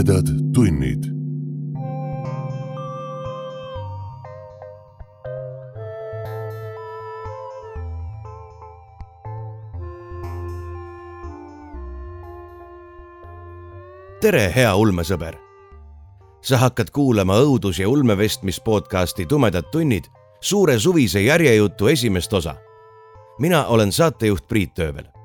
tumedad tunnid. tere, hea ulmesõber. sa hakkad kuulama õudus- ja ulmevestmis podcasti Tumedad tunnid suure suvise järjejutu esimest osa. mina olen saatejuht Priit Öövel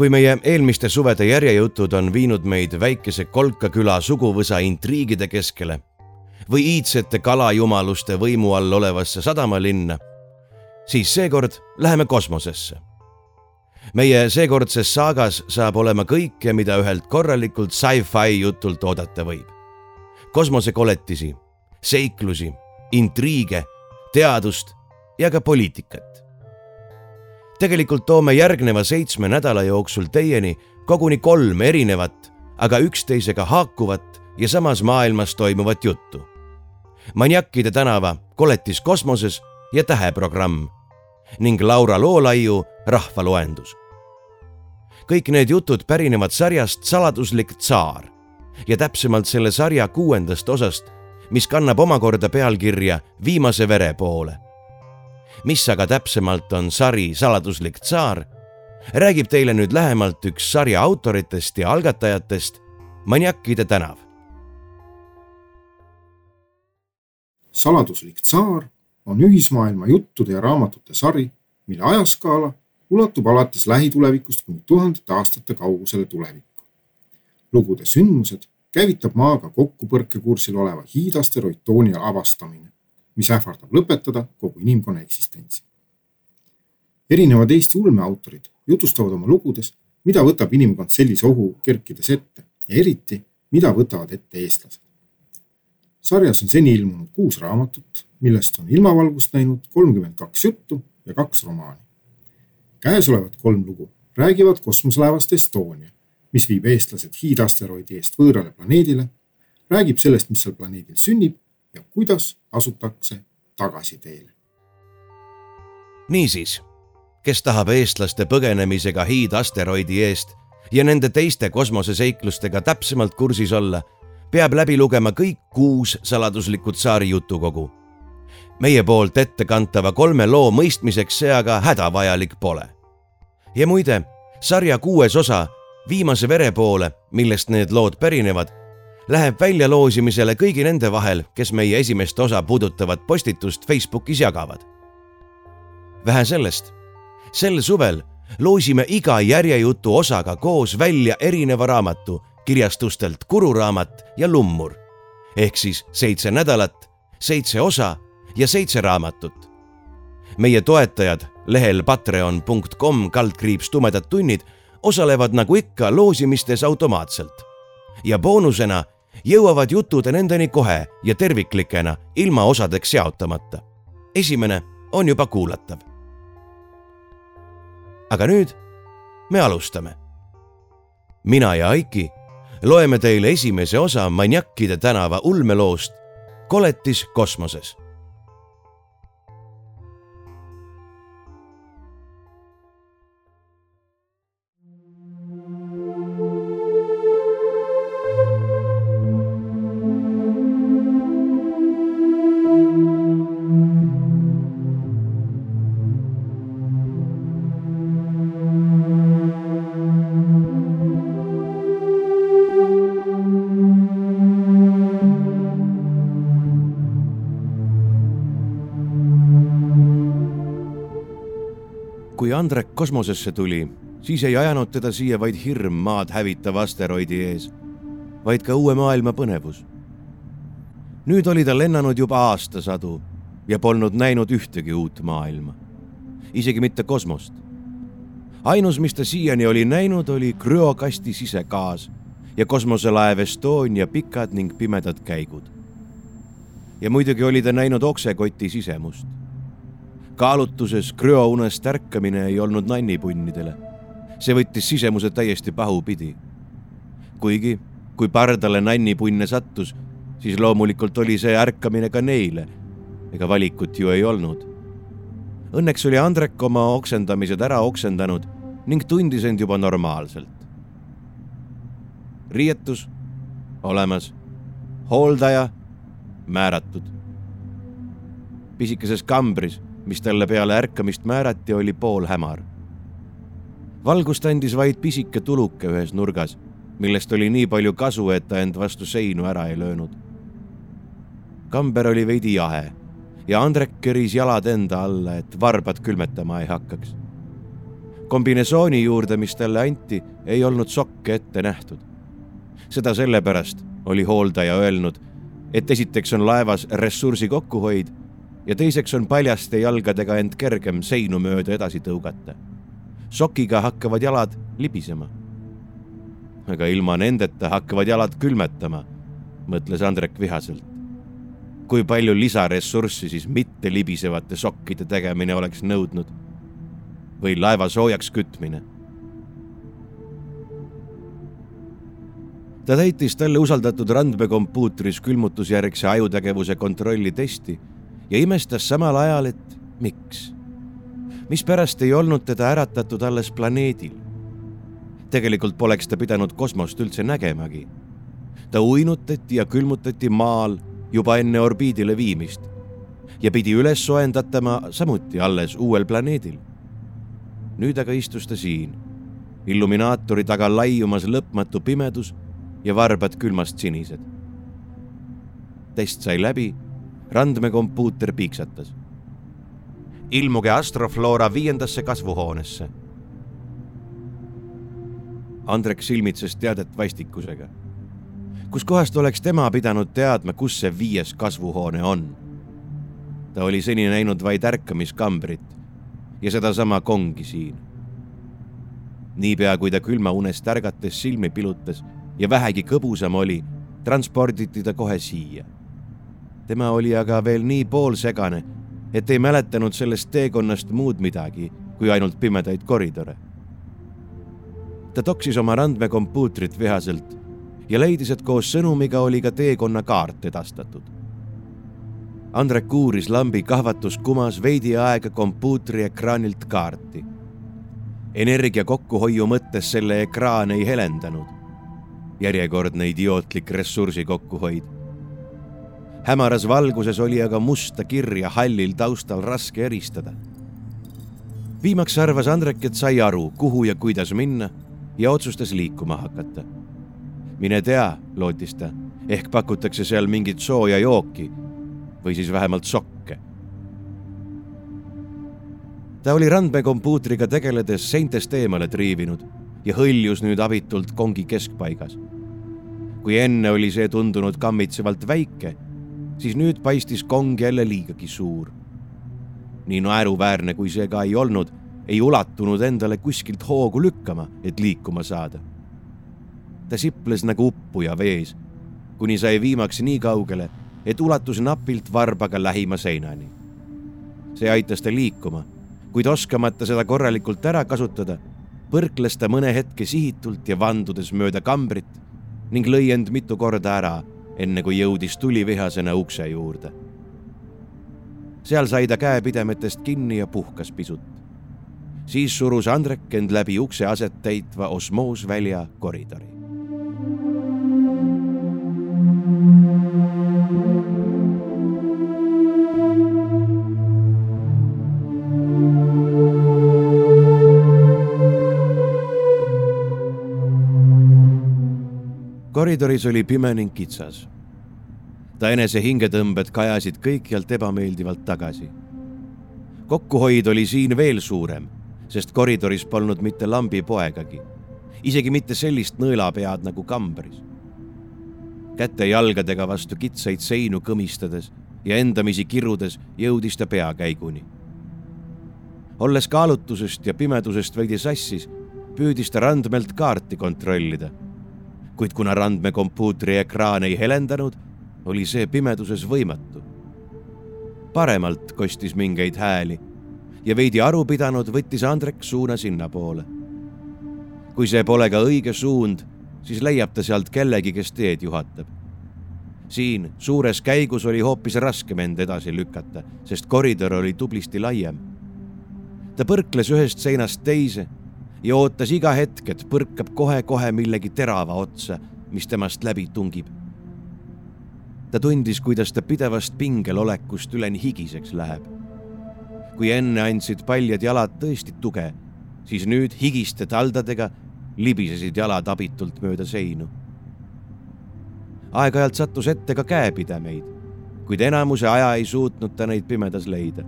kui meie eelmiste suvede järjejutud on viinud meid väikese Kolka küla suguvõsa intriigide keskele või iidsete kalajumaluste võimu all olevasse sadamalinna, siis seekord läheme kosmosesse. meie seekordses saagas saab olema kõike, mida ühelt korralikult sci-fi jutult oodata võib. kosmosekoletisi, seiklusi, intriige, teadust ja ka poliitikat tegelikult toome järgneva seitsme nädala jooksul teieni koguni kolm erinevat, aga üksteisega haakuvat ja samas maailmas toimuvat juttu. Maniakkide tänava Koletis kosmoses ja Täheprogramm ning Laura Loolaiu rahvaloendus. kõik need jutud pärinevad sarjast Saladuslik tsaar ja täpsemalt selle sarja kuuendast osast, mis kannab omakorda pealkirja Viimase vere poole mis aga täpsemalt on sari Saladuslik tsaar, räägib teile nüüd lähemalt üks sarja autoritest ja algatajatest, Maniakkide tänav. saladuslik tsaar on ühismaailma juttude ja raamatute sari, mille ajaskaala ulatub alates lähitulevikust kuni tuhandete aastate kaugusele tulevikku. lugude sündmused käivitab maaga kokkupõrkekursil oleva hiidasteroid Toonia avastamine mis ähvardab lõpetada kogu inimkonna eksistentsi. erinevad Eesti ulmeautorid jutustavad oma lugudes, mida võtab inimkond sellise ohu kerkides ette ja eriti, mida võtavad ette eestlased. sarjas on seni ilmunud kuus raamatut, millest on ilmavalgust näinud kolmkümmend kaks juttu ja kaks romaani. käesolevad kolm lugu räägivad kosmoselaevast Estonia, mis viib eestlased hiidasteroidi eest võõrale planeedile, räägib sellest, mis seal planeedil sünnib ja kuidas asutakse tagasi teele. niisiis, kes tahab eestlaste põgenemisega hiidasteroidi eest ja nende teiste kosmoseseiklustega täpsemalt kursis olla, peab läbi lugema kõik kuus saladuslikku tsaari jutukogu. meie poolt ettekantava kolme loo mõistmiseks see aga hädavajalik pole. ja muide, sarja kuues osa Viimase vere poole, millest need lood pärinevad läheb väljaloosimisele kõigi nende vahel, kes meie esimest osa puudutavat postitust Facebookis jagavad. vähe sellest, sel suvel loosime iga järjejutu osaga koos välja erineva raamatu kirjastustelt Kuru raamat ja Lummur ehk siis seitse nädalat, seitse osa ja seitse raamatut. meie toetajad lehel patreon.com kaldkriips tumedad tunnid osalevad nagu ikka loosimistes automaatselt ja boonusena jõuavad jutud nendeni kohe ja terviklikena, ilma osadeks jaotamata. esimene on juba kuulatav. aga nüüd me alustame. mina ja Aiki loeme teile esimese osa Maniakkide tänava ulmeloost Koletis kosmoses Andrek kosmosesse tuli, siis ei ajanud teda siia vaid hirm maad hävitava asteroidi ees, vaid ka uue maailma põnevus. nüüd oli ta lennanud juba aastasadu ja polnud näinud ühtegi uut maailma, isegi mitte kosmost. ainus, mis ta siiani oli näinud, oli krüokasti sisegaas ja kosmoselaev Estonia pikad ning pimedad käigud. ja muidugi oli ta näinud oksekoti sisemust kaalutuses krüounest ärkamine ei olnud nannipunnidele. see võttis sisemuse täiesti pahupidi. kuigi, kui pardale nannipunne sattus, siis loomulikult oli see ärkamine ka neile. ega valikut ju ei olnud. Õnneks oli Andrek oma oksendamised ära oksendanud ning tundis end juba normaalselt. riietus olemas, hooldaja määratud. pisikeses kambris, mis talle peale ärkamist määrati, oli poolhämar. valgust andis vaid pisike tuluke ühes nurgas, millest oli nii palju kasu, et ta end vastu seinu ära ei löönud. kamber oli veidi jahe ja Andrek keris jalad enda alla, et varbad külmetama ei hakkaks. kombinesooni juurde, mis talle anti, ei olnud sokke ette nähtud. seda sellepärast oli hooldaja öelnud, et esiteks on laevas ressursi kokkuhoid ja teiseks on paljaste jalgadega end kergem seinu mööda edasi tõugata. sokiga hakkavad jalad libisema. aga ilma nendeta hakkavad jalad külmetama, mõtles Andrek vihaselt kui palju lisaressurssi siis mitte libisevate sokkide tegemine oleks nõudnud või laeva soojaks kütmine. ta täitis talle usaldatud randmekompuutris külmutusjärgse ajutegevuse kontrolli testi ja imestas samal ajal, et miks, mispärast ei olnud teda äratatud alles planeedil. tegelikult poleks ta pidanud kosmost üldse nägemagi. ta uinutati ja külmutati maal juba enne orbiidile viimist ja pidi üles soojendatama samuti alles uuel planeedil. nüüd aga istus ta siin, illuminaatori taga laiumas lõpmatu pimedus ja varbad külmast sinised. test sai läbi, randmekompuuter piiksatas. ilmuge Astroflora viiendasse kasvuhoonesse. Andrek silmitses teadet vastikusega kuskohast oleks tema pidanud teadma, kus see viies kasvuhoone on. ta oli seni näinud vaid ärkamiskambrit ja sedasama kongi siin. niipea, kui ta külmaunest ärgates silmi pilutas ja vähegi kõbusam oli, transporditi ta kohe siia. Tema oli aga veel nii poolsegane, et ei mäletanud sellest teekonnast muud midagi kui ainult pimedaid koridore. ta toksis oma randmekompuutrit vihaselt ja leidis, et koos sõnumiga oli ka teekonnakaart edastatud. Andrek uuris lambi kahvatuskumas veidi aega kompuutri ekraanilt kaarti. energia kokkuhoiu mõttes selle ekraan ei helendanud. järjekordne idiootlik ressursi kokkuhoid. Hämaras valguses oli aga musta kirja hallil taustal raske eristada. viimaks arvas Andrek, et sai aru, kuhu ja kuidas minna ja otsustas liikuma hakata mine tea, lootis ta, ehk pakutakse seal mingit sooja jooki või siis vähemalt sokke. ta oli randmekompuutriga tegeledes seintest eemale triivinud ja hõljus nüüd abitult kongi keskpaigas. kui enne oli see tundunud kammitsevalt väike, siis nüüd paistis kong jälle liigagi suur. nii naeruväärne kui see ka ei olnud, ei ulatunud endale kuskilt hoogu lükkama, et liikuma saada ta siples nagu uppuja vees, kuni sai viimaks nii kaugele, et ulatus napilt varbaga lähima seinani. see aitas ta liikuma, kuid oskamata seda korralikult ära kasutada, põrkles ta mõne hetke sihitult ja vandudes mööda kambrit ning lõi end mitu korda ära, enne kui jõudis tulivihasena ukse juurde. seal sai ta käepidemetest kinni ja puhkas pisut. siis surus Andrek end läbi ukse aset täitva osmoosvälja koridori. Koridoris oli pime ning kitsas. ta enese hingetõmbed kajasid kõikjalt ebameeldivalt tagasi. kokkuhoid oli siin veel suurem, sest koridoris polnud mitte lambipoegagi, isegi mitte sellist nõelapead nagu kambris. käte-jalgadega vastu kitsaid seinu kõmistades ja endamisi kirudes jõudis ta peakäiguni. olles kaalutusest ja pimedusest veidi sassis, püüdis ta randmelt kaarti kontrollida kuid kuna randmekompuutri ekraan ei helendanud, oli see pimeduses võimatu. paremalt kostis mingeid hääli ja veidi aru pidanud, võttis Andrek suuna sinnapoole. kui see pole ka õige suund, siis leiab ta sealt kellegi, kes teed juhatab. siin suures käigus oli hoopis raskem end edasi lükata, sest koridor oli tublisti laiem. ta põrkles ühest seinast teise ja ootas iga hetk, et põrkab kohe-kohe millegi terava otsa mis temast läbi tungib. ta tundis, kuidas ta pidevast pingelolekust üleni higiseks läheb. kui enne andsid paljad jalad tõesti tuge, siis nüüd higiste taldadega libisesid jalad abitult mööda seinu. aeg-ajalt sattus ette ka käepidemeid, kuid enamuse aja ei suutnud ta neid pimedas leida.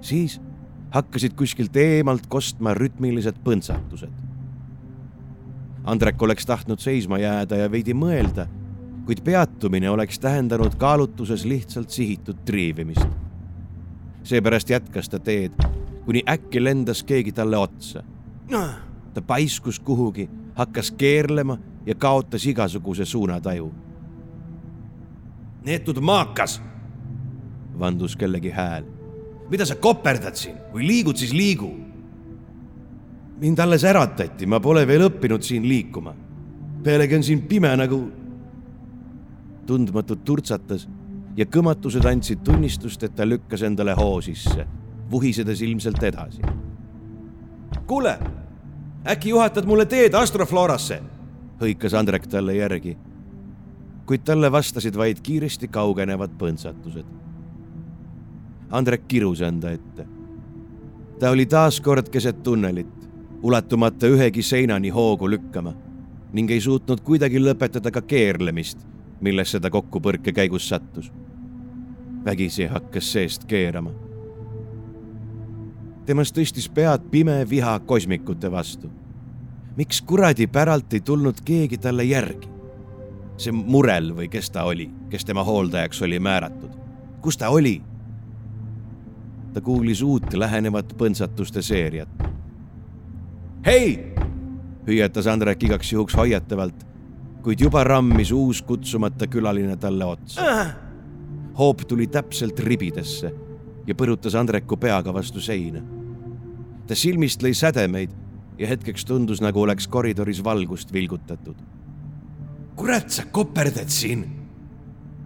siis hakkasid kuskilt eemalt kostma rütmilised põntsatused. Andrek oleks tahtnud seisma jääda ja veidi mõelda, kuid peatumine oleks tähendanud kaalutuses lihtsalt sihitud triivimist. seepärast jätkas ta teed, kuni äkki lendas keegi talle otsa. ta paiskus kuhugi, hakkas keerlema ja kaotas igasuguse suunataju. neetud maakas, vandus kellegi hääl mida sa koperdad siin, kui liigud, siis liigu. mind alles äratati, ma pole veel õppinud siin liikuma. pealegi on siin pime nagu. tundmatud turtsatas ja kõmatused andsid tunnistust, et ta lükkas endale hoo sisse, vuhisedes ilmselt edasi. kuule, äkki juhatad mulle teed Astroflorasse? hõikas Andrek talle järgi. kuid talle vastasid vaid kiiresti kaugenevad põntsatused Andrek kirus enda ette. ta oli taas kord keset tunnelit, ulatumata ühegi seinani hoogu lükkama ning ei suutnud kuidagi lõpetada ka keerlemist, millesse ta kokkupõrke käigus sattus. vägisi hakkas seest keerama. temast tõstis pead pime viha kosmikute vastu. miks kuradi päralt ei tulnud keegi talle järgi? see murel või kes ta oli, kes tema hooldajaks oli määratud, kus ta oli? Ta kuulis uut lähenevat põntsatuste seeriat. hei! hüüatas Andrek igaks juhuks hoiatavalt, kuid juba rammis uus kutsumata külaline talle otsa hoop tuli täpselt ribidesse ja põrutas Andreku peaga vastu seina. ta silmist lõi sädemeid ja hetkeks tundus, nagu oleks koridoris valgust vilgutatud. kurat, sa koperdad siin,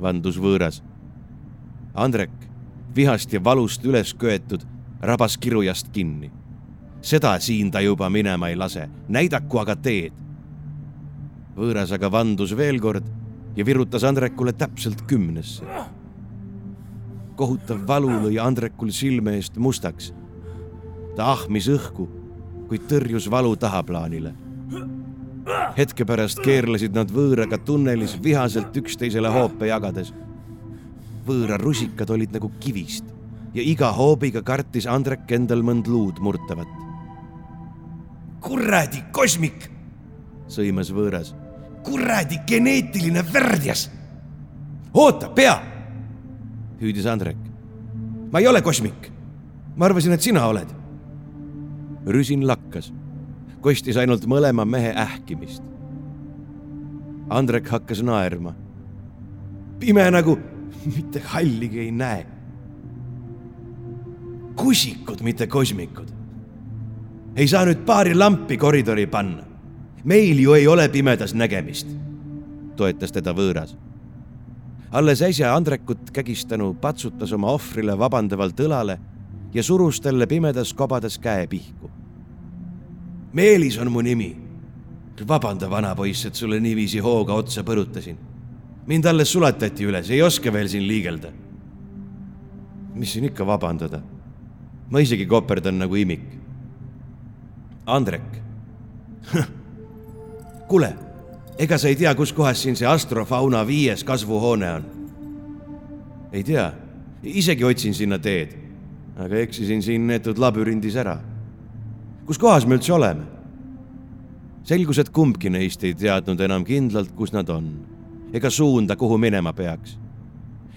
vandus võõras. Andrek vihast ja valust üles köetud, rabas kirujast kinni. seda siin ta juba minema ei lase, näidaku aga teed. võõras aga vandus veel kord ja virutas Andrekule täpselt kümnesse. kohutav valu lõi Andrekul silme eest mustaks. ta ahmis õhku, kuid tõrjus valu tahaplaanile. hetke pärast keerlesid nad võõraga tunnelis vihaselt üksteisele hoope jagades võõra rusikad olid nagu kivist ja iga hoobiga kartis Andrek endal mõnd luud murtavat. kuradi kosmik, sõimas võõras. kuradi geneetiline värdjas. oota, pea, hüüdis Andrek. ma ei ole kosmik. ma arvasin, et sina oled. rüsin lakkas, kostis ainult mõlema mehe ähkimist. Andrek hakkas naerma. pime nagu mitte halligi ei näe. kusikud, mitte kosmikud. ei saa nüüd paari lampi koridori panna. meil ju ei ole pimedas nägemist, toetas teda võõras. alles äsja Andrekut kägistanu patsutas oma ohvrile vabandavalt õlale ja surus talle pimedas kobades käe pihku. Meelis on mu nimi. vabanda, vanapoiss, et sulle niiviisi hooga otsa põrutasin mind alles sulatati üles, ei oska veel siin liigelda. mis siin ikka vabandada? ma isegi koperdan nagu imik. Andrek. kuule, ega sa ei tea, kus kohas siin see astrofauna viies kasvuhoone on? ei tea, isegi otsin sinna teed, aga eksisin siin neetud labürindis ära. kus kohas me üldse oleme? selgus, et kumbki neist ei teadnud enam kindlalt, kus nad on ega suunda, kuhu minema peaks.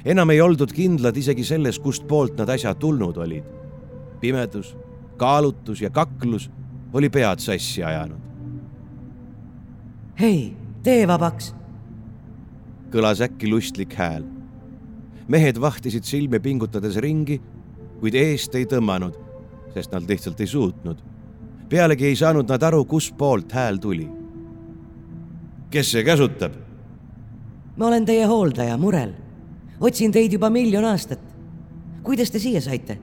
enam ei oldud kindlad isegi selles, kust poolt nad äsja tulnud olid. pimedus, kaalutus ja kaklus oli pead sassi ajanud. hei, tee vabaks! kõlas äkki lustlik hääl. mehed vahtisid silmi pingutades ringi, kuid eest ei tõmmanud, sest nad lihtsalt ei suutnud. pealegi ei saanud nad aru, kustpoolt hääl tuli. kes see käsutab? Ma olen teie hooldaja, Murel. otsin teid juba miljon aastat. kuidas te siia saite?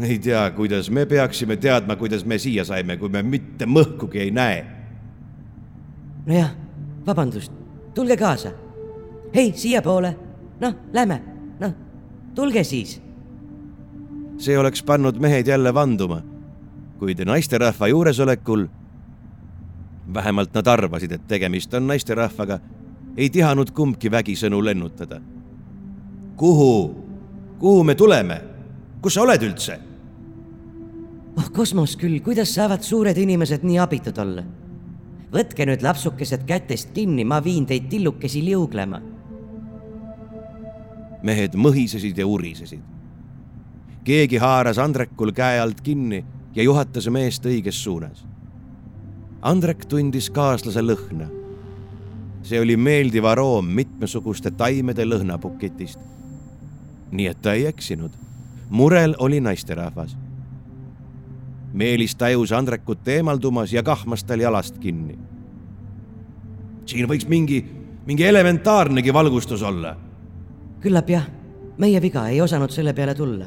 ei tea, kuidas me peaksime teadma, kuidas me siia saime, kui me mitte mõhkugi ei näe. nojah, vabandust, tulge kaasa. hei, siiapoole. noh, lähme, noh, tulge siis. see oleks pannud mehed jälle vanduma, kuid naisterahva juuresolekul, vähemalt nad arvasid, et tegemist on naisterahvaga, ei tihanud kumbki vägisõnu lennutada. kuhu, kuhu me tuleme? kus sa oled üldse? oh kosmos küll, kuidas saavad suured inimesed nii abitud olla? võtke nüüd lapsukesed kätest kinni, ma viin teid tillukesi liuglema. mehed mõhisesid ja urisesid. keegi haaras Andrekul käe alt kinni ja juhatas meest õiges suunas. Andrek tundis kaaslase lõhna. See oli meeldiv aroom mitmesuguste taimede lõhnabuketist. nii et ta ei eksinud. murel oli naisterahvas Meelis tajus Andrekut eemaldumas ja kahmas tal jalast kinni. siin võiks mingi, mingi elementaarnegi valgustus olla. küllap jah, meie viga ei osanud selle peale tulla.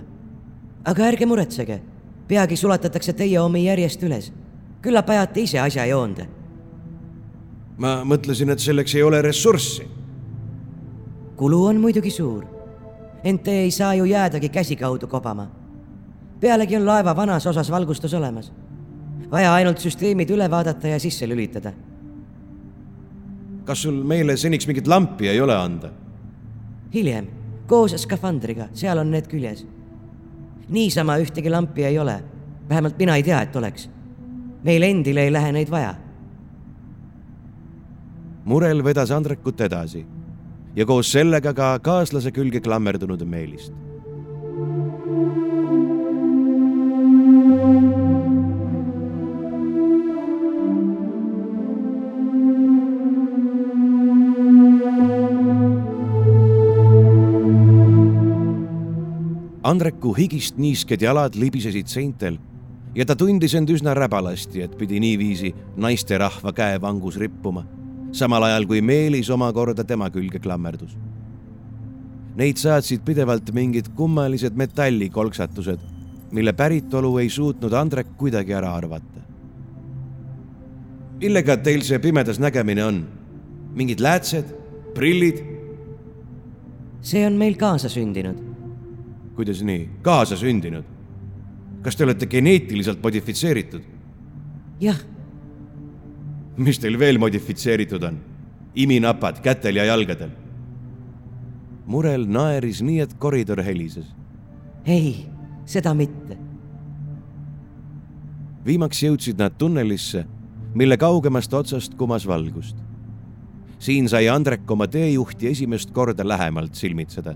aga ärge muretsege, peagi sulatatakse teie omi järjest üles. küllap ajate ise asja joonde. Ma mõtlesin, et selleks ei ole ressurssi. kulu on muidugi suur, ent te ei saa ju jäädagi käsikaudu kobama pealegi on laeva vanas osas valgustus olemas. vaja ainult süsteemid üle vaadata ja sisse lülitada. kas sul meile seniks mingit lampi ei ole anda? hiljem, koos skafandriga, seal on need küljes. niisama ühtegi lampi ei ole, vähemalt mina ei tea, et oleks. meil endil ei lähe neid vaja. Murel vedas Andrekut edasi ja koos sellega ka kaaslase külge klammerdunud Meelist. Andreku higist niisked jalad libisesid seintel ja ta tundis end üsna räbalasti, et pidi niiviisi naisterahva käevangus rippuma, samal ajal kui Meelis omakorda tema külge klammerdus. Neid saatsid pidevalt mingid kummalised metallikolksatused, mille päritolu ei suutnud Andrek kuidagi ära arvata. millega teil see pimedas nägemine on? mingid läätsed, prillid? see on meil kaasasündinud kuidas nii, kaasasündinud? kas te olete geneetiliselt modifitseeritud? jah. Mis teil veel modifitseeritud on? iminapad kätel ja jalgadel? murel naeris nii, et koridor helises. ei, seda mitte. viimaks jõudsid nad tunnelisse, mille kaugemast otsast kumas valgust. siin sai Andrek oma teejuhti esimest korda lähemalt silmitseda.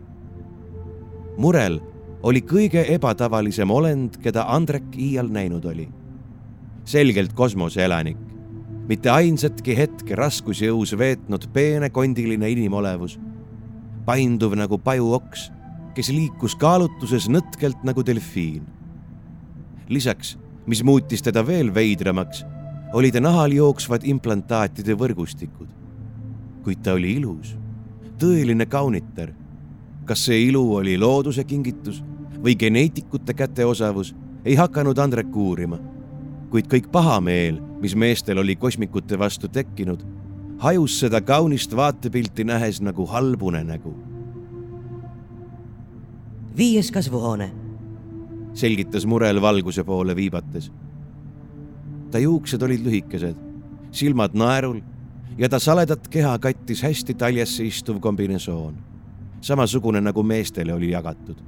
murel oli kõige ebatavalisem olend, keda Andrek iial näinud oli. selgelt kosmoseelanik, mitte ainsatki hetke raskusjõus veetnud peenekondiline inimolevus, painduv nagu pajuoks, kes liikus kaalutluses nõtkelt nagu delfiin. lisaks, mis muutis teda veel veidramaks, oli ta nahal jooksvad implantaatide võrgustikud. kuid ta oli ilus, tõeline kaunitar kas see ilu oli looduse kingitus või geneetikute käteosavus, ei hakanud Andrek uurima. Kuid kõik pahameel, mis meestel oli kosmikute vastu tekkinud, hajus seda kaunist vaatepilti nähes nagu halb unenägu. viies kasvuhoone, selgitas Murel valguse poole viibates. ta juuksed olid lühikesed, silmad naerul ja ta saledat keha kattis hästi taljasse istuv kombinesoon, samasugune nagu meestele oli jagatud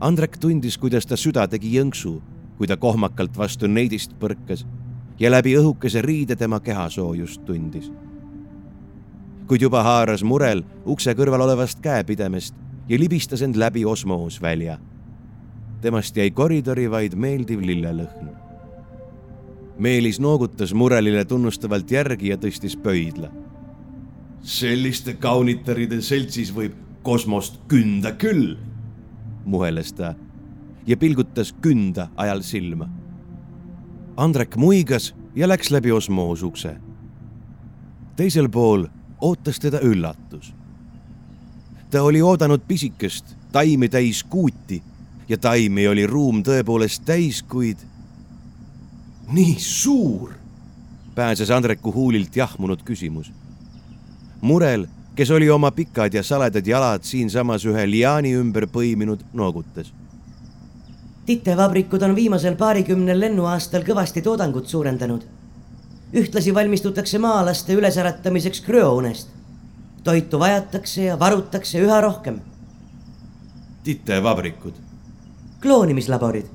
Andrek tundis, kuidas ta süda tegi jõnksu, kui ta kohmakalt vastu neidist põrkas ja läbi õhukese riide tema kehasoojust tundis. kuid juba haaras murel ukse kõrval olevast käepidemest ja libistas end läbi osmoosvälja. temast jäi koridori vaid meeldiv lillelõhn. Meelis noogutas murelile tunnustavalt järgi ja tõstis pöidla. selliste kaunitaride seltsis võib kosmost künda küll muheles ta ja pilgutas künda ajal silma. Andrek muigas ja läks läbi osmoosukse. teisel pool ootas teda üllatus. ta oli oodanud pisikest, taimi täis kuuti ja taimi oli ruum tõepoolest täis, kuid nii suur, pääses Andreku huulilt jahmunud küsimus. murel, kes oli oma pikad ja saledad jalad siinsamas ühe liaani ümber põiminud, noogutas. Titevabrikud on viimasel paarikümnel lennuaastal kõvasti toodangut suurendanud. ühtlasi valmistutakse maalaste ülesäratamiseks krüounest. toitu vajatakse ja varutakse üha rohkem. titevabrikud. kloonimislaborid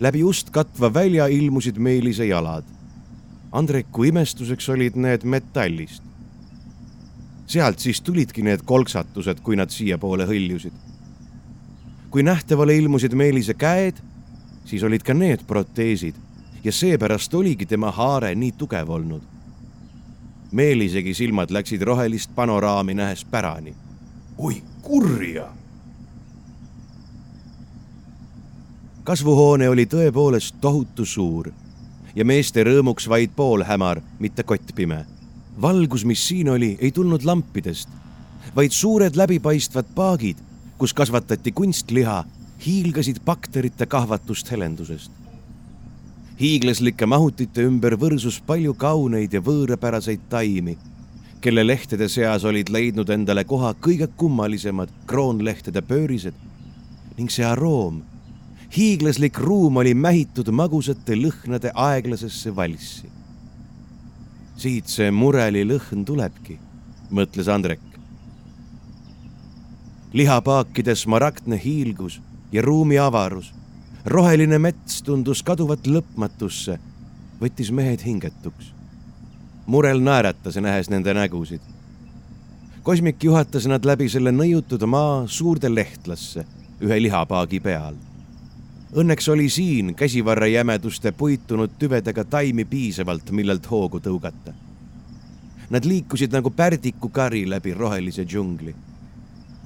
läbi ust katva välja ilmusid Meelise jalad. Andreku imestuseks olid need metallist. sealt siis tulidki need kolksatused, kui nad siiapoole hõljusid. Kui nähtavale ilmusid Meelise käed, siis olid ka need proteesid ja seepärast oligi tema haare nii tugev olnud. Meelisegi silmad läksid rohelist panoraami nähes pärani. oi kurja kasvuhoone oli tõepoolest tohutu suur ja meeste rõõmuks vaid poolhämar, mitte kottpime. valgus, mis siin oli, ei tulnud lampidest, vaid suured läbipaistvad paagid, kus kasvatati kunstliha, hiilgasid bakterite kahvatust helendusest. hiiglaslike mahutite ümber võrsus palju kauneid ja võõrapäraseid taimi, kelle lehtede seas olid leidnud endale koha kõige kummalisemad kroonlehtede pöörised ning see aroom hiiglaslik ruum oli mähitud magusate lõhnade aeglasesse valssi. siit see mureli lõhn tulebki, mõtles Andrek. Lihapaakide smaragdne hiilgus ja ruumi avarus, roheline mets tundus kaduvat lõpmatusse, võttis mehed hingetuks. murel naeratas, nähes nende nägusid. kosmik juhatas nad läbi selle nõiutud maa suurde lehtlasse ühe lihapaagi peal Õnneks oli siin käsivarre jämeduste puitunud tüvedega taimi piisavalt, millelt hoogu tõugata. Nad liikusid nagu pärdikukari läbi rohelise džungli.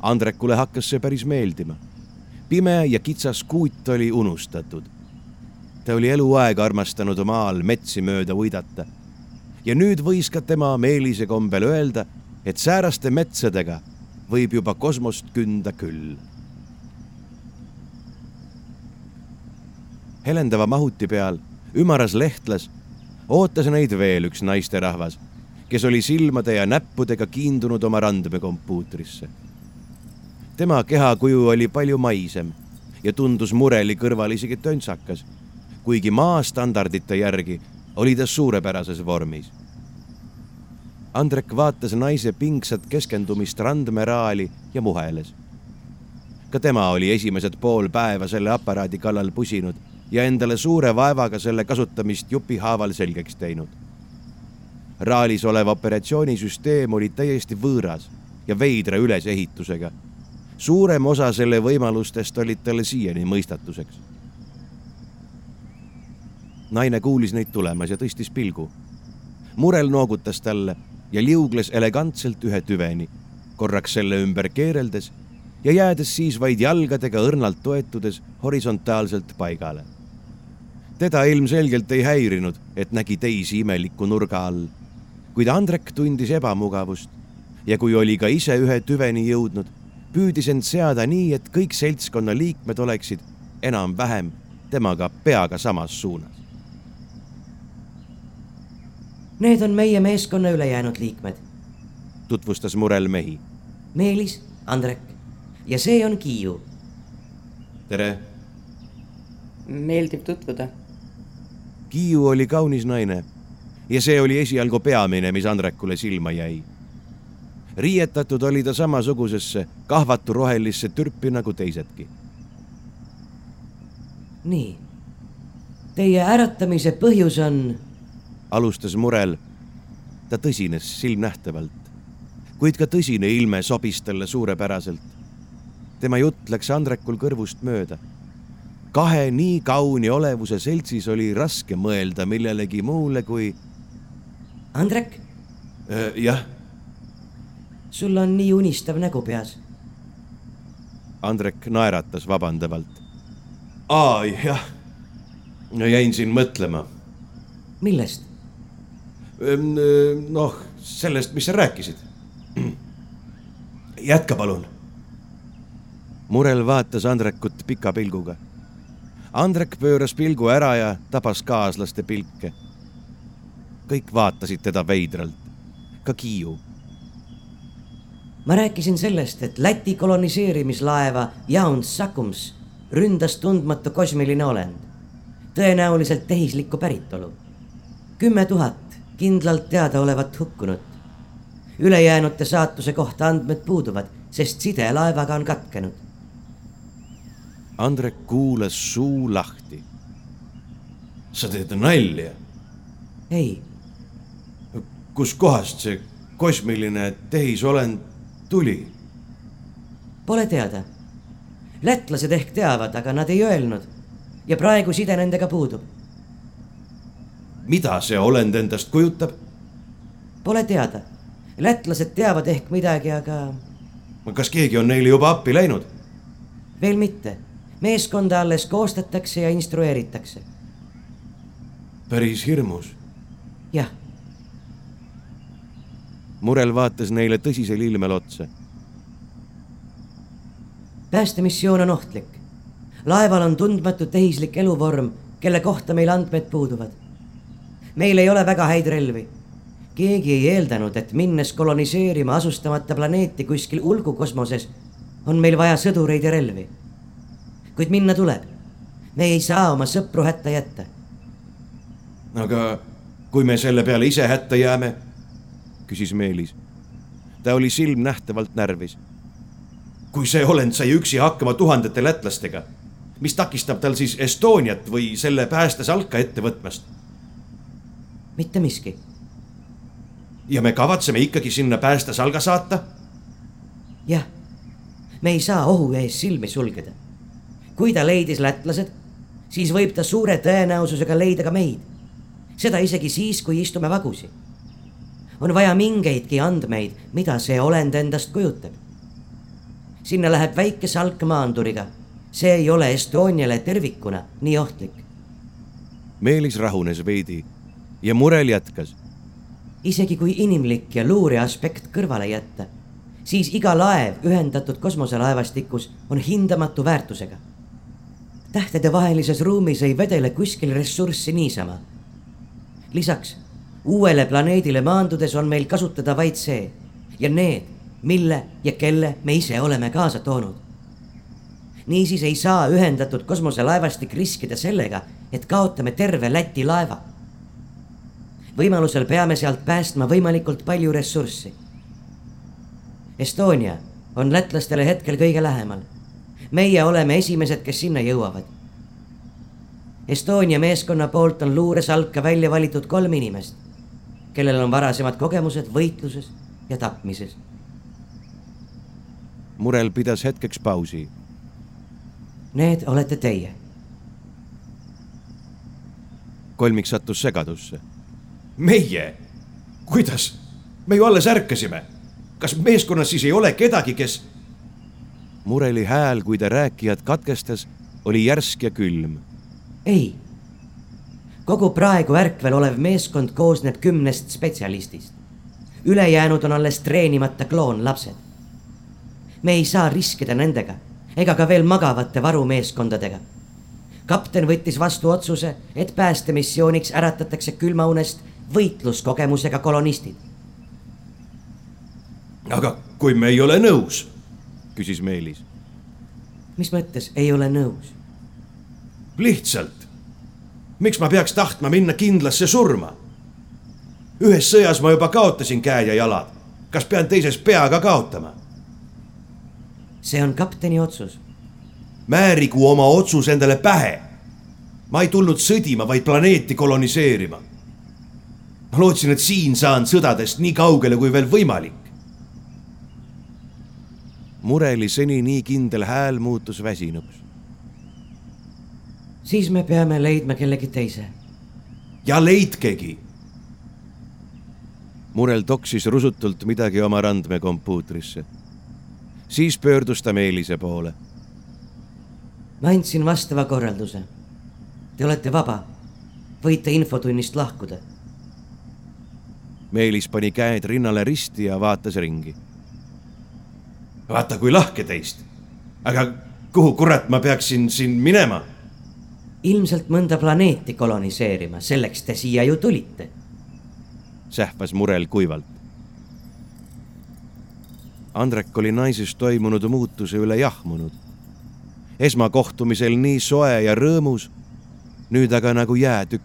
Andrekule hakkas see päris meeldima. pime ja kitsas kuut oli unustatud. ta oli eluaeg armastanud maal metsi mööda uidata. ja nüüd võis ka tema meelise kombel öelda, et sääraste metsadega võib juba kosmost künda küll helendava mahuti peal, ümaras lehtlas, ootas neid veel üks naisterahvas, kes oli silmade ja näppudega kiindunud oma randmekompuutrisse. Tema kehakuju oli palju maisem ja tundus mureli kõrval isegi töntsakas, kuigi maastandardite järgi oli ta suurepärases vormis. Andrek vaatas naise pingsat keskendumist randmeraali ja muheles. ka tema oli esimesed pool päeva selle aparaadi kallal pusinud ja endale suure vaevaga selle kasutamist jupihaaval selgeks teinud. raalis olev operatsioonisüsteem oli täiesti võõras ja veidra ülesehitusega. Suurem osa selle võimalustest olid talle siiani mõistatuseks. naine kuulis neid tulemas ja tõstis pilgu. murel noogutas talle ja liugles elegantselt ühe tüveni, korraks selle ümber keereldes ja jäädes siis vaid jalgadega õrnalt toetudes horisontaalselt paigale teda ilmselgelt ei häirinud, et nägi teisi imeliku nurga all. kuid Andrek tundis ebamugavust ja kui oli ka ise ühe tüveni jõudnud, püüdis end seada nii, et kõik seltskonna liikmed oleksid enam-vähem temaga peaga samas suunas. Need on meie meeskonna ülejäänud liikmed. tutvustas Murel mehi. Meelis, Andrek ja see on Kiiu. tere. meeldib tutvuda Kiiu oli kaunis naine ja see oli esialgu peamine, mis Andrekule silma jäi. Riietatud oli ta samasugusesse kahvatu rohelisse türpi nagu teisedki. nii, teie äratamise põhjus on? alustas Murel. ta tõsines silmnähtavalt, kuid ka tõsine ilme sobis talle suurepäraselt. tema jutt läks Andrekul kõrvust mööda kahe nii kauni olevuse seltsis oli raske mõelda millelegi muule kui. Andrek. Äh, jah. Sul on nii unistav nägu peas. Andrek naeratas vabandavalt. aa, jah. no jäin siin mõtlema. millest? Ehm, noh, sellest, mis sa rääkisid. jätka palun. Murel vaatas Andrekut pika pilguga Andrek pööras pilgu ära ja tabas kaaslaste pilke. kõik vaatasid teda veidralt, ka Kiiu. Ma rääkisin sellest, et Läti koloniseerimislaeva Jauns Sakums ründas tundmatu kosmiline olend, tõenäoliselt tehislikku päritolu. kümme tuhat kindlalt teadaolevat hukkunut. ülejäänute saatuse kohta andmed puuduvad, sest side laevaga on katkenud. Andrek kuulas suu lahti. sa teed nalja? ei. kuskohast see kosmiline tehisolend tuli? Pole teada lätlased ehk teavad, aga nad ei öelnud. ja praegu side nendega puudub. mida see olend endast kujutab? Pole teada. lätlased teavad ehk midagi, aga. kas keegi on neile juba appi läinud? veel mitte. meeskonda alles koostatakse ja instrueeritakse. päris hirmus. jah. Murel vaatas neile tõsisel ilmel otsa päästemissioon on ohtlik. laeval on tundmatu tehislik eluvorm, kelle kohta meil andmed puuduvad. meil ei ole väga häid relvi. keegi ei eeldanud, et minnes koloniseerima asustamata planeeti kuskil ulgukosmoses, on meil vaja sõdureid ja relvi. kuid minna tuleb. me ei saa oma sõpru hätta jätta. aga kui me selle peale ise hätta jääme? Küsis Meelis. ta oli silmnähtavalt närvis kui see olend sai üksi hakkama tuhandete lätlastega, mis takistab tal siis Estoniat või selle päästesalka ette võtmast? mitte miski. ja me kavatseme ikkagi sinna päästesalga saata? jah, me ei saa ohu ees silmi sulgeda. kui ta leidis lätlased, siis võib ta suure tõenäosusega leida ka meid. seda isegi siis, kui istume vagusi. On vaja mingeidki andmeid, mida see olend endast kujutab sinna läheb väike salk maanduriga. see ei ole Estoniale tervikuna nii ohtlik. Meelis rahunes veidi ja Murel jätkas. isegi kui inimlik ja luure aspekt kõrvale jätta, siis iga laev ühendatud kosmoselaevastikus on hindamatu väärtusega. tähtedevahelises ruumis ei vedele kuskil ressurssi niisama. lisaks uuele planeedile maandudes on meil kasutada vaid see ja need mille ja kelle me ise oleme kaasa toonud. niisiis ei saa ühendatud kosmoselaevastik riskida sellega, et kaotame terve Läti laeva. võimalusel peame sealt päästma võimalikult palju ressurssi. Estonia on lätlastele hetkel kõige lähemal. meie oleme esimesed, kes sinna jõuavad. Estonia meeskonna poolt on luuresalka välja valitud kolm inimest, kellel on varasemad kogemused võitluses ja tapmises Murel pidas hetkeks pausi. Need olete teie. kolmik sattus segadusse. meie? kuidas? me ju alles ärkasime. kas meeskonnas siis ei ole kedagi, kes? Mureli hääl, kui ta rääkijat katkestas, oli järsk ja külm. ei. Kogu praegu ärkvel olev meeskond koosneb kümnest spetsialistist. ülejäänud on alles treenimata kloonlapsed me ei saa riskida nendega ega ka veel magavate varumeeskondadega. kapten võttis vastu otsuse, et päästemissiooniks äratatakse külmaunest võitluskogemusega kolonistid. aga kui me ei ole nõus? küsis Meelis. mis mõttes ei ole nõus? lihtsalt. Miks ma peaks tahtma minna kindlasse surma? ühes sõjas ma juba kaotasin käed ja jalad. kas pean teises pea ka kaotama? see on kapteni otsus. määrigu oma otsus endale pähe. ma ei tulnud sõdima, vaid planeeti koloniseerima. ma lootsin, et siin saan sõdadest nii kaugele kui veel võimalik. Mureli seni nii kindel hääl muutus väsinuks. Siis me peame leidma kellegi teise. ja leidkegi. Murel toksis rusutult midagi oma randmekompuutrisse siis pöördus ta Meelise poole. ma andsin vastava korralduse. Te olete vaba, võite infotunnist lahkuda. Meelis pani käed rinnale risti ja vaatas ringi. vaata, kui lahke teist. aga kuhu kurat ma peaksin siin minema? Ilmselt mõnda planeeti koloniseerima, selleks te siia ju tulite. sähvas Murel kuivalt. Andrek oli naises toimunud muutuse üle jahmunud. esmakohtumisel nii soe ja rõõmus, nüüd aga nagu jäätükk.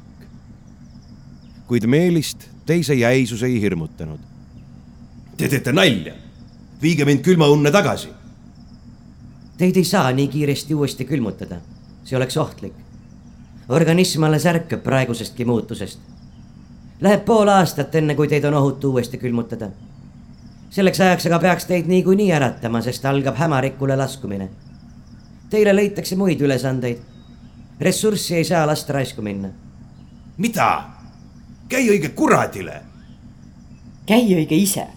kuid Meelist teise jäisus ei hirmutanud. Te teete nalja. viige mind külmaunne tagasi. Teid ei saa nii kiiresti uuesti külmutada, see oleks ohtlik. Organism alles ärkab praegusestki muutusest. Läheb pool aastat, enne kui teid on ohutu uuesti külmutada selleks ajaks aga peaks teid niikuinii äratama, sest algab hämarikule laskumine. Teile leitakse muid ülesandeid. ressurssi ei saa lasta raisku minna. mida? käi õige kuradile. käi õige ise.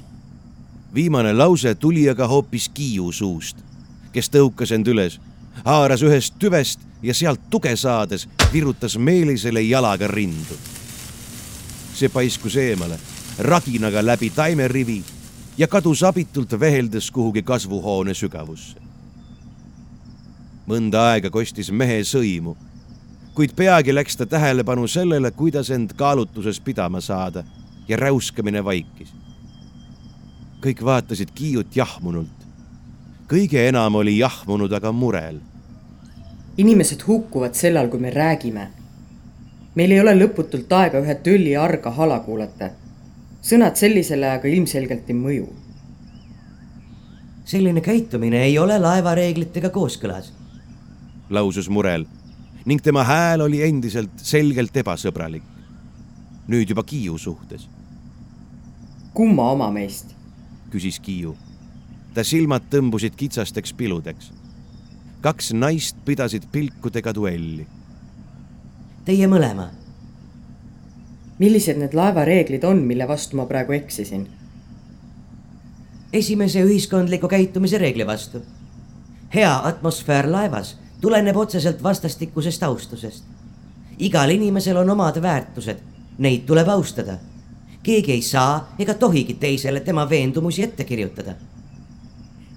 viimane lause tuli aga hoopis Kiiu suust, kes tõukas end üles, haaras ühest tüvest ja sealt tuge saades virutas Meelisele jalaga rindu. see paiskus eemale, raginaga läbi taimerivi ja kadus abitult veheldes kuhugi kasvuhoone sügavusse. mõnda aega kostis mehe sõimu, kuid peagi läks ta tähelepanu sellele, kuidas end kaalutluses pidama saada ja räuskamine vaikis. kõik vaatasid Kiiut jahmunult. kõige enam oli jahmunud aga murel. Inimesed hukkuvad sellal, kui me räägime. meil ei ole lõputult aega ühe tülli arga hala kuulata sõnad sellisele aga ilmselgelt ei mõju. selline käitumine ei ole laevareeglitega kooskõlas. lausus Murel ning tema hääl oli endiselt selgelt ebasõbralik. nüüd juba Kiiu suhtes. kumma oma meist? küsis Kiiu. ta silmad tõmbusid kitsasteks piludeks. Kaks naist pidasid pilkudega duelli. Teie mõlema millised need laevareeglid on, mille vastu ma praegu eksisin? esimese ühiskondliku käitumise reegli vastu. hea atmosfäär laevas tuleneb otseselt vastastikusest austusest. igal inimesel on omad väärtused, neid tuleb austada. keegi ei saa ega tohigi teisele tema veendumusi ette kirjutada.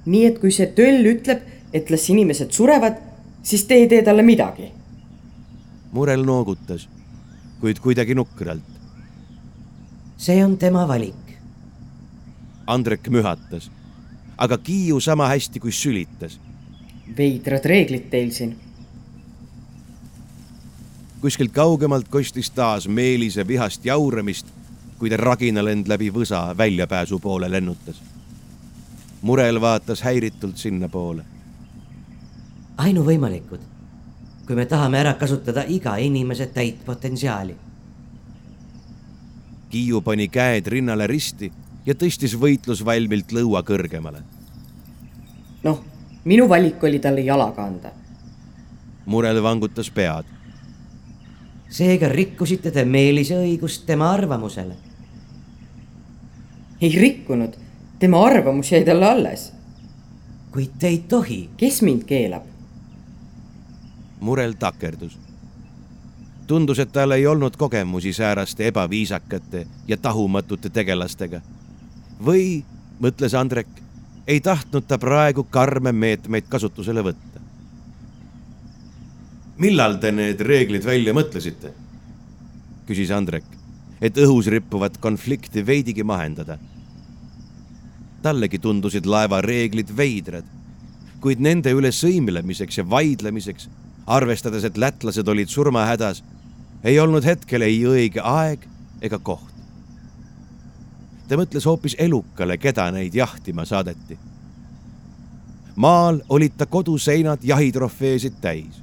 nii et kui see töll ütleb, et las inimesed surevad, siis te ei tee talle midagi? Murel noogutas, kuid kuidagi nukralt see on tema valik. Andrek mühatas, aga Kiiu sama hästi kui sülitas. veidrad reeglid teil siin. kuskilt kaugemalt kostis taas Meelise vihast jauramist, kui ta raginalend läbi võsa väljapääsu poole lennutas. Murel vaatas häiritult sinnapoole. Ainuvõimalikud, kui me tahame ära kasutada iga inimese täit potentsiaali Kiiu pani käed rinnale risti ja tõstis võitlusvalmilt lõua kõrgemale. noh, minu valik oli talle jalaga anda. Murel vangutas pead. seega rikkusite te Meelise õigust tema arvamusele? ei rikkunud, tema arvamus jäi talle alles. kuid te ei tohi. kes mind keelab? Murel takerdus tundus, et tal ei olnud kogemusi sääraste ebaviisakate ja tahumatute tegelastega. või, mõtles Andrek, ei tahtnud ta praegu karme meetmeid kasutusele võtta. millal te need reeglid välja mõtlesite? küsis Andrek, et õhus rippuvat konflikti veidigi mahendada. tallegi tundusid laeva reeglid veidrad, kuid nende üle sõimlemiseks ja vaidlemiseks arvestades, et lätlased olid surmahädas, ei olnud hetkel ei õige aeg ega koht. ta mõtles hoopis elukale, keda neid jahtima saadeti. maal olid ta koduseinad jahitrofeesid täis.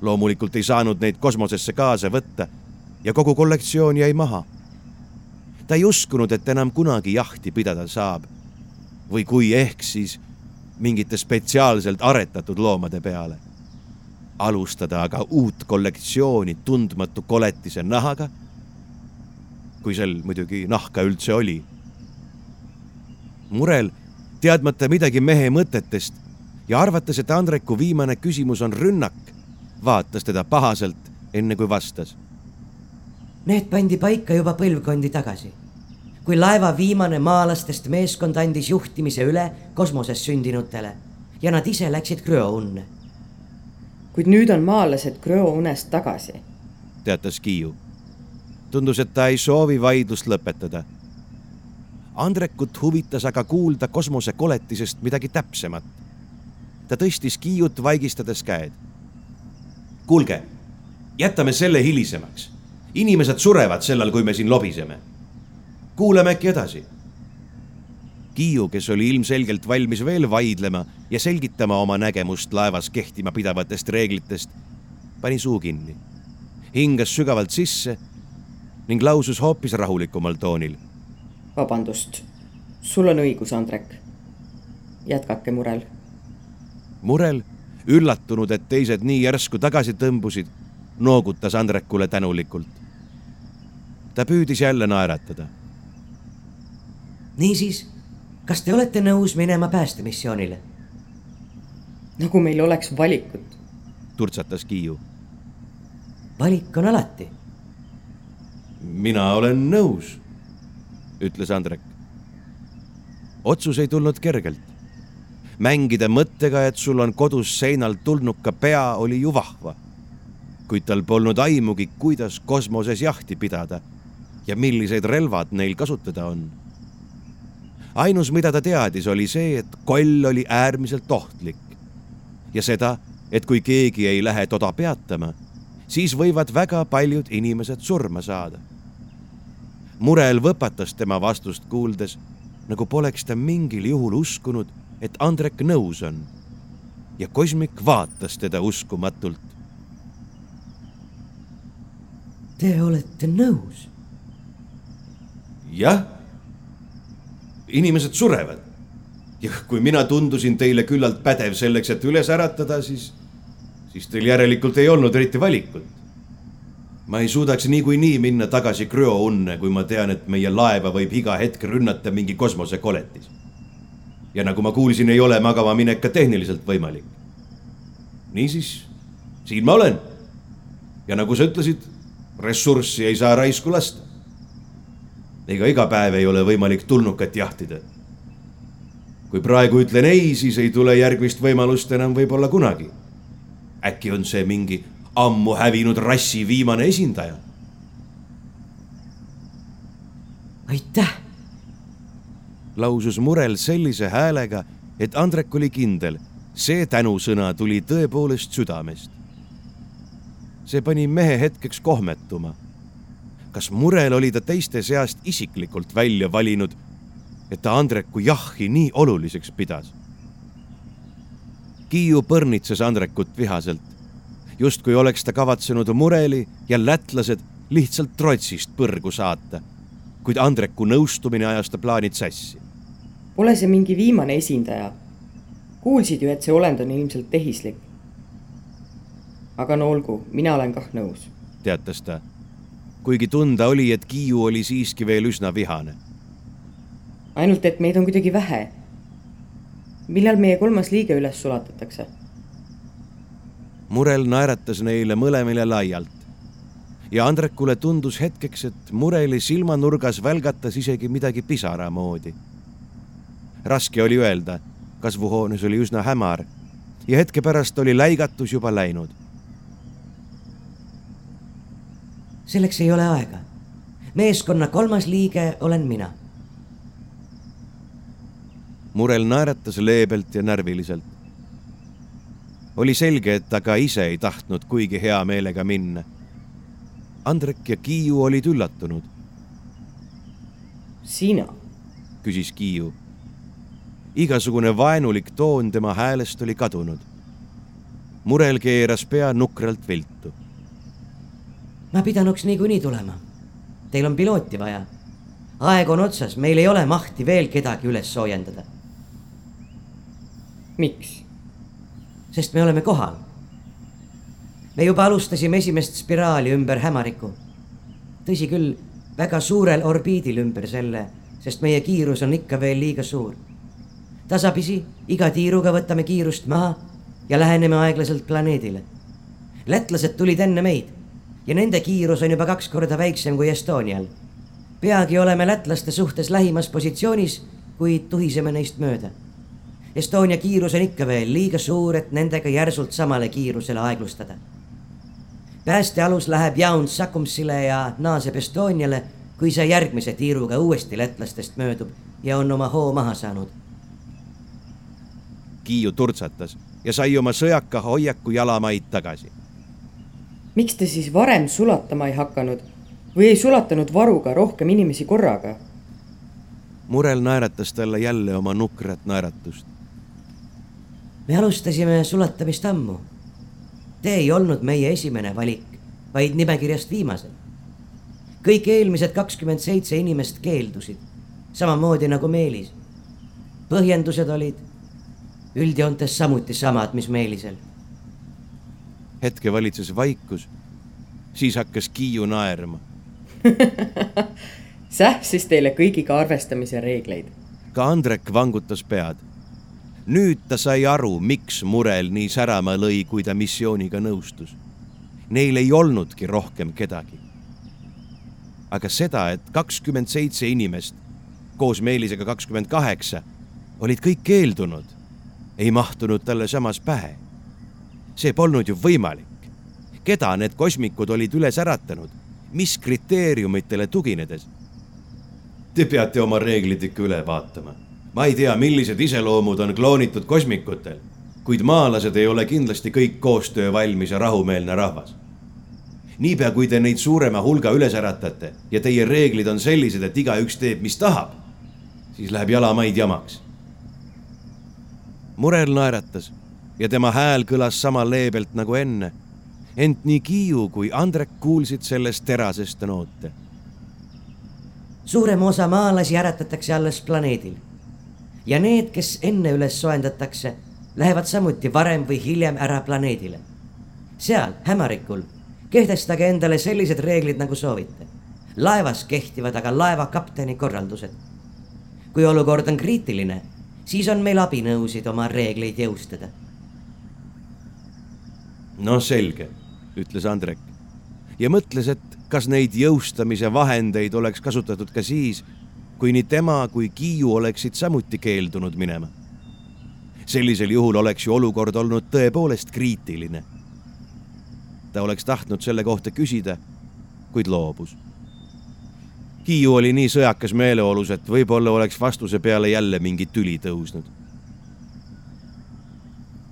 loomulikult ei saanud neid kosmosesse kaasa võtta ja kogu kollektsioon jäi maha. ta ei uskunud, et enam kunagi jahti pidada saab. või kui ehk, siis mingite spetsiaalselt aretatud loomade peale alustada aga uut kollektsiooni tundmatu koletise nahaga. kui sel muidugi nahka üldse oli. murel, teadmata midagi mehe mõtetest ja arvates, et Andreku viimane küsimus on rünnak, vaatas teda pahaselt, enne kui vastas. Need pandi paika juba põlvkondi tagasi kui laeva viimane maalastest meeskond andis juhtimise üle kosmoses sündinutele ja nad ise läksid krüounne kuid nüüd on maalased Gröo unest tagasi. teatas Kiiu. tundus, et ta ei soovi vaidlust lõpetada. Andrekut huvitas aga kuulda kosmosekoletisest midagi täpsemat. ta tõstis Kiiut vaigistades käed. kuulge, jätame selle hilisemaks. inimesed surevad sellal, kui me siin lobiseme. kuulame äkki edasi Kiiu, kes oli ilmselgelt valmis veel vaidlema ja selgitama oma nägemust laevas kehtima pidavatest reeglitest, pani suu kinni, hingas sügavalt sisse ning lausus hoopis rahulikumal toonil. vabandust, sul on õigus, Andrek. jätkake murel. murel, üllatunud, et teised nii järsku tagasi tõmbusid, noogutas Andrekule tänulikult. ta püüdis jälle naeratada. niisiis kas te olete nõus minema päästemissioonile? nagu meil oleks valikut. turtsatas Kiiu. valik on alati. mina olen nõus, ütles Andrek. otsus ei tulnud kergelt. mängida mõttega, et sul on kodus seinal tulnuka pea, oli ju vahva. kuid tal polnud aimugi, kuidas kosmoses jahti pidada ja millised relvad neil kasutada on ainus, mida ta teadis, oli see, et koll oli äärmiselt ohtlik. ja seda, et kui keegi ei lähe toda peatama, siis võivad väga paljud inimesed surma saada. murel võpatas tema vastust kuuldes, nagu poleks ta mingil juhul uskunud, et Andrek nõus on. ja Kosmik vaatas teda uskumatult. Te olete nõus? jah inimesed surevad. ja kui mina tundusin teile küllalt pädev selleks, et üles äratada, siis, siis teil järelikult ei olnud eriti valikut. ma ei suudaks niikuinii minna tagasi krüounne, kui ma tean, et meie laeva võib iga hetk rünnata mingi kosmosekoletis. ja nagu ma kuulsin, ei ole magama minek ka tehniliselt võimalik. niisiis, siin ma olen. ja nagu sa ütlesid, ressurssi ei saa raisku lasta ega iga päev ei ole võimalik tulnukat jahtida. kui praegu ütlen ei, siis ei tule järgmist võimalust enam võib-olla kunagi. äkki on see mingi ammu hävinud rassi viimane esindaja? aitäh! lausus Murel sellise häälega, et Andrek oli kindel, see tänusõna tuli tõepoolest südamest. see pani mehe hetkeks kohmetuma kas murel oli ta teiste seast isiklikult välja valinud, et ta Andreku jahhi nii oluliseks pidas? Kiiu põrnitses Andrekut vihaselt, justkui oleks ta kavatsenud mureli ja lätlased lihtsalt trotsist põrgu saata. kuid Andreku nõustumine ajas ta plaanid sassi. Pole see mingi viimane esindaja? kuulsid ju, et see olend on ilmselt tehislik. aga no olgu, mina olen kah nõus, teatas ta kuigi tunda oli, et Kiiu oli siiski veel üsna vihane. ainult, et meid on kuidagi vähe. millal meie kolmas liige üles sulatatakse? Murel naeratas neile mõlemile laialt ja Andrekule tundus hetkeks, et Mureli silmanurgas välgatas isegi midagi pisara moodi. raske oli öelda, kasvuhoones oli üsna hämar ja hetke pärast oli läigatus juba läinud selleks ei ole aega. meeskonna kolmas liige olen mina. Murel naeratas leebelt ja närviliselt. oli selge, et ta ka ise ei tahtnud kuigi hea meelega minna. Andrek ja Kiiu olid üllatunud. sina? küsis Kiiu. igasugune vaenulik toon tema häälest oli kadunud. Murel keeras pea nukralt viltu ma pidanuks niikuinii tulema. Teil on pilooti vaja. aeg on otsas, meil ei ole mahti veel kedagi üles soojendada. miks? sest me oleme kohal. me juba alustasime esimest spiraali ümber hämariku. tõsi küll, väga suurel orbiidil ümber selle, sest meie kiirus on ikka veel liiga suur. tasapisi iga tiiruga võtame kiirust maha ja läheneme aeglaselt planeedile. lätlased tulid enne meid ja nende kiirus on juba kaks korda väiksem kui Estonial. peagi oleme lätlaste suhtes lähimas positsioonis, kuid tuhiseme neist mööda. Estonia kiirus on ikka veel liiga suur, et nendega järsult samale kiirusele aeglustada. päästealus läheb Jaun Sakumsile ja naaseb Estoniale, kui see järgmise tiiruga uuesti lätlastest möödub ja on oma hoo maha saanud. Kiiu turtsatas ja sai oma sõjaka hoiaku jalamaid tagasi. Miks te siis varem sulatama ei hakanud või ei sulatanud varuga rohkem inimesi korraga? murel naeratas talle jälle oma nukrat naeratust. me alustasime sulatamist ammu. Te ei olnud meie esimene valik, vaid nimekirjast viimased. kõik eelmised kakskümmend seitse inimest keeldusid, samamoodi nagu Meelis. põhjendused olid üldjoontes samuti samad, mis Meelisel. Hetke valitses vaikus, siis hakkas Kiiu naerma sähsis teile kõigiga arvestamise reegleid. ka Andrek vangutas pead. nüüd ta sai aru, miks Murel nii särama lõi, kui ta missiooniga nõustus. Neil ei olnudki rohkem kedagi. aga seda, et kakskümmend seitse inimest, koos Meelisega kakskümmend kaheksa, olid kõik keeldunud, ei mahtunud talle samas pähe. See polnud ju võimalik. keda need kosmikud olid üles äratanud, mis kriteeriumitele tuginedes Te peate oma reeglid ikka üle vaatama. ma ei tea, millised iseloomud on kloonitud kosmikutel, kuid maalased ei ole kindlasti kõik koostöö valmis ja rahumeelne rahvas. niipea, kui te neid suurema hulga üles äratate ja teie reeglid on sellised, et igaüks teeb, mis tahab, siis läheb jalamaid jamaks. Murel naeratas ja tema hääl kõlas sama leebelt nagu enne. ent nii Kiiu kui Andrek kuulsid sellest terasest noote suurem osa maalasi äratatakse alles planeedil. ja need, kes enne üles soojendatakse, lähevad samuti varem või hiljem ära planeedile. seal, hämarikul, kehtestage endale sellised reeglid, nagu soovite. laevas kehtivad aga laeva kapteni korraldused. kui olukord on kriitiline, siis on meil abinõusid oma reegleid jõustada. No selge, ütles Andrek ja mõtles, et kas neid jõustamise vahendeid oleks kasutatud ka siis, kui nii tema kui Kiiu oleksid samuti keeldunud minema. sellisel juhul oleks ju olukord olnud tõepoolest kriitiline. ta oleks tahtnud selle kohta küsida, kuid loobus. Kiiu oli nii sõjakas meeleolus, et võib-olla oleks vastuse peale jälle mingi tüli tõusnud.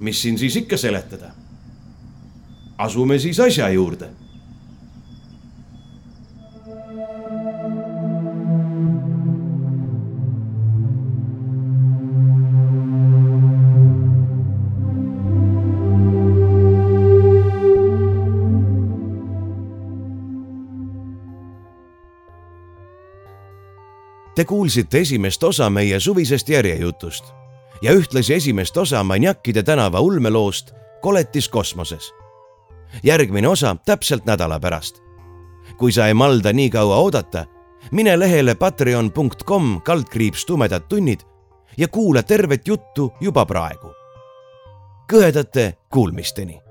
mis siin siis ikka seletada? Asume siis asja juurde Te kuulsite esimest osa meie suvisest järjejutust ja ühtlasi esimest osa Maniakide tänava ulmeloost Koletis kosmoses. Järgmine osa täpselt nädala pärast. kui sa ei malda nii kaua oodata, mine lehele patreon.com kaldkriips tumedad tunnid ja kuula tervet juttu juba praegu. kõhedate kuulmisteni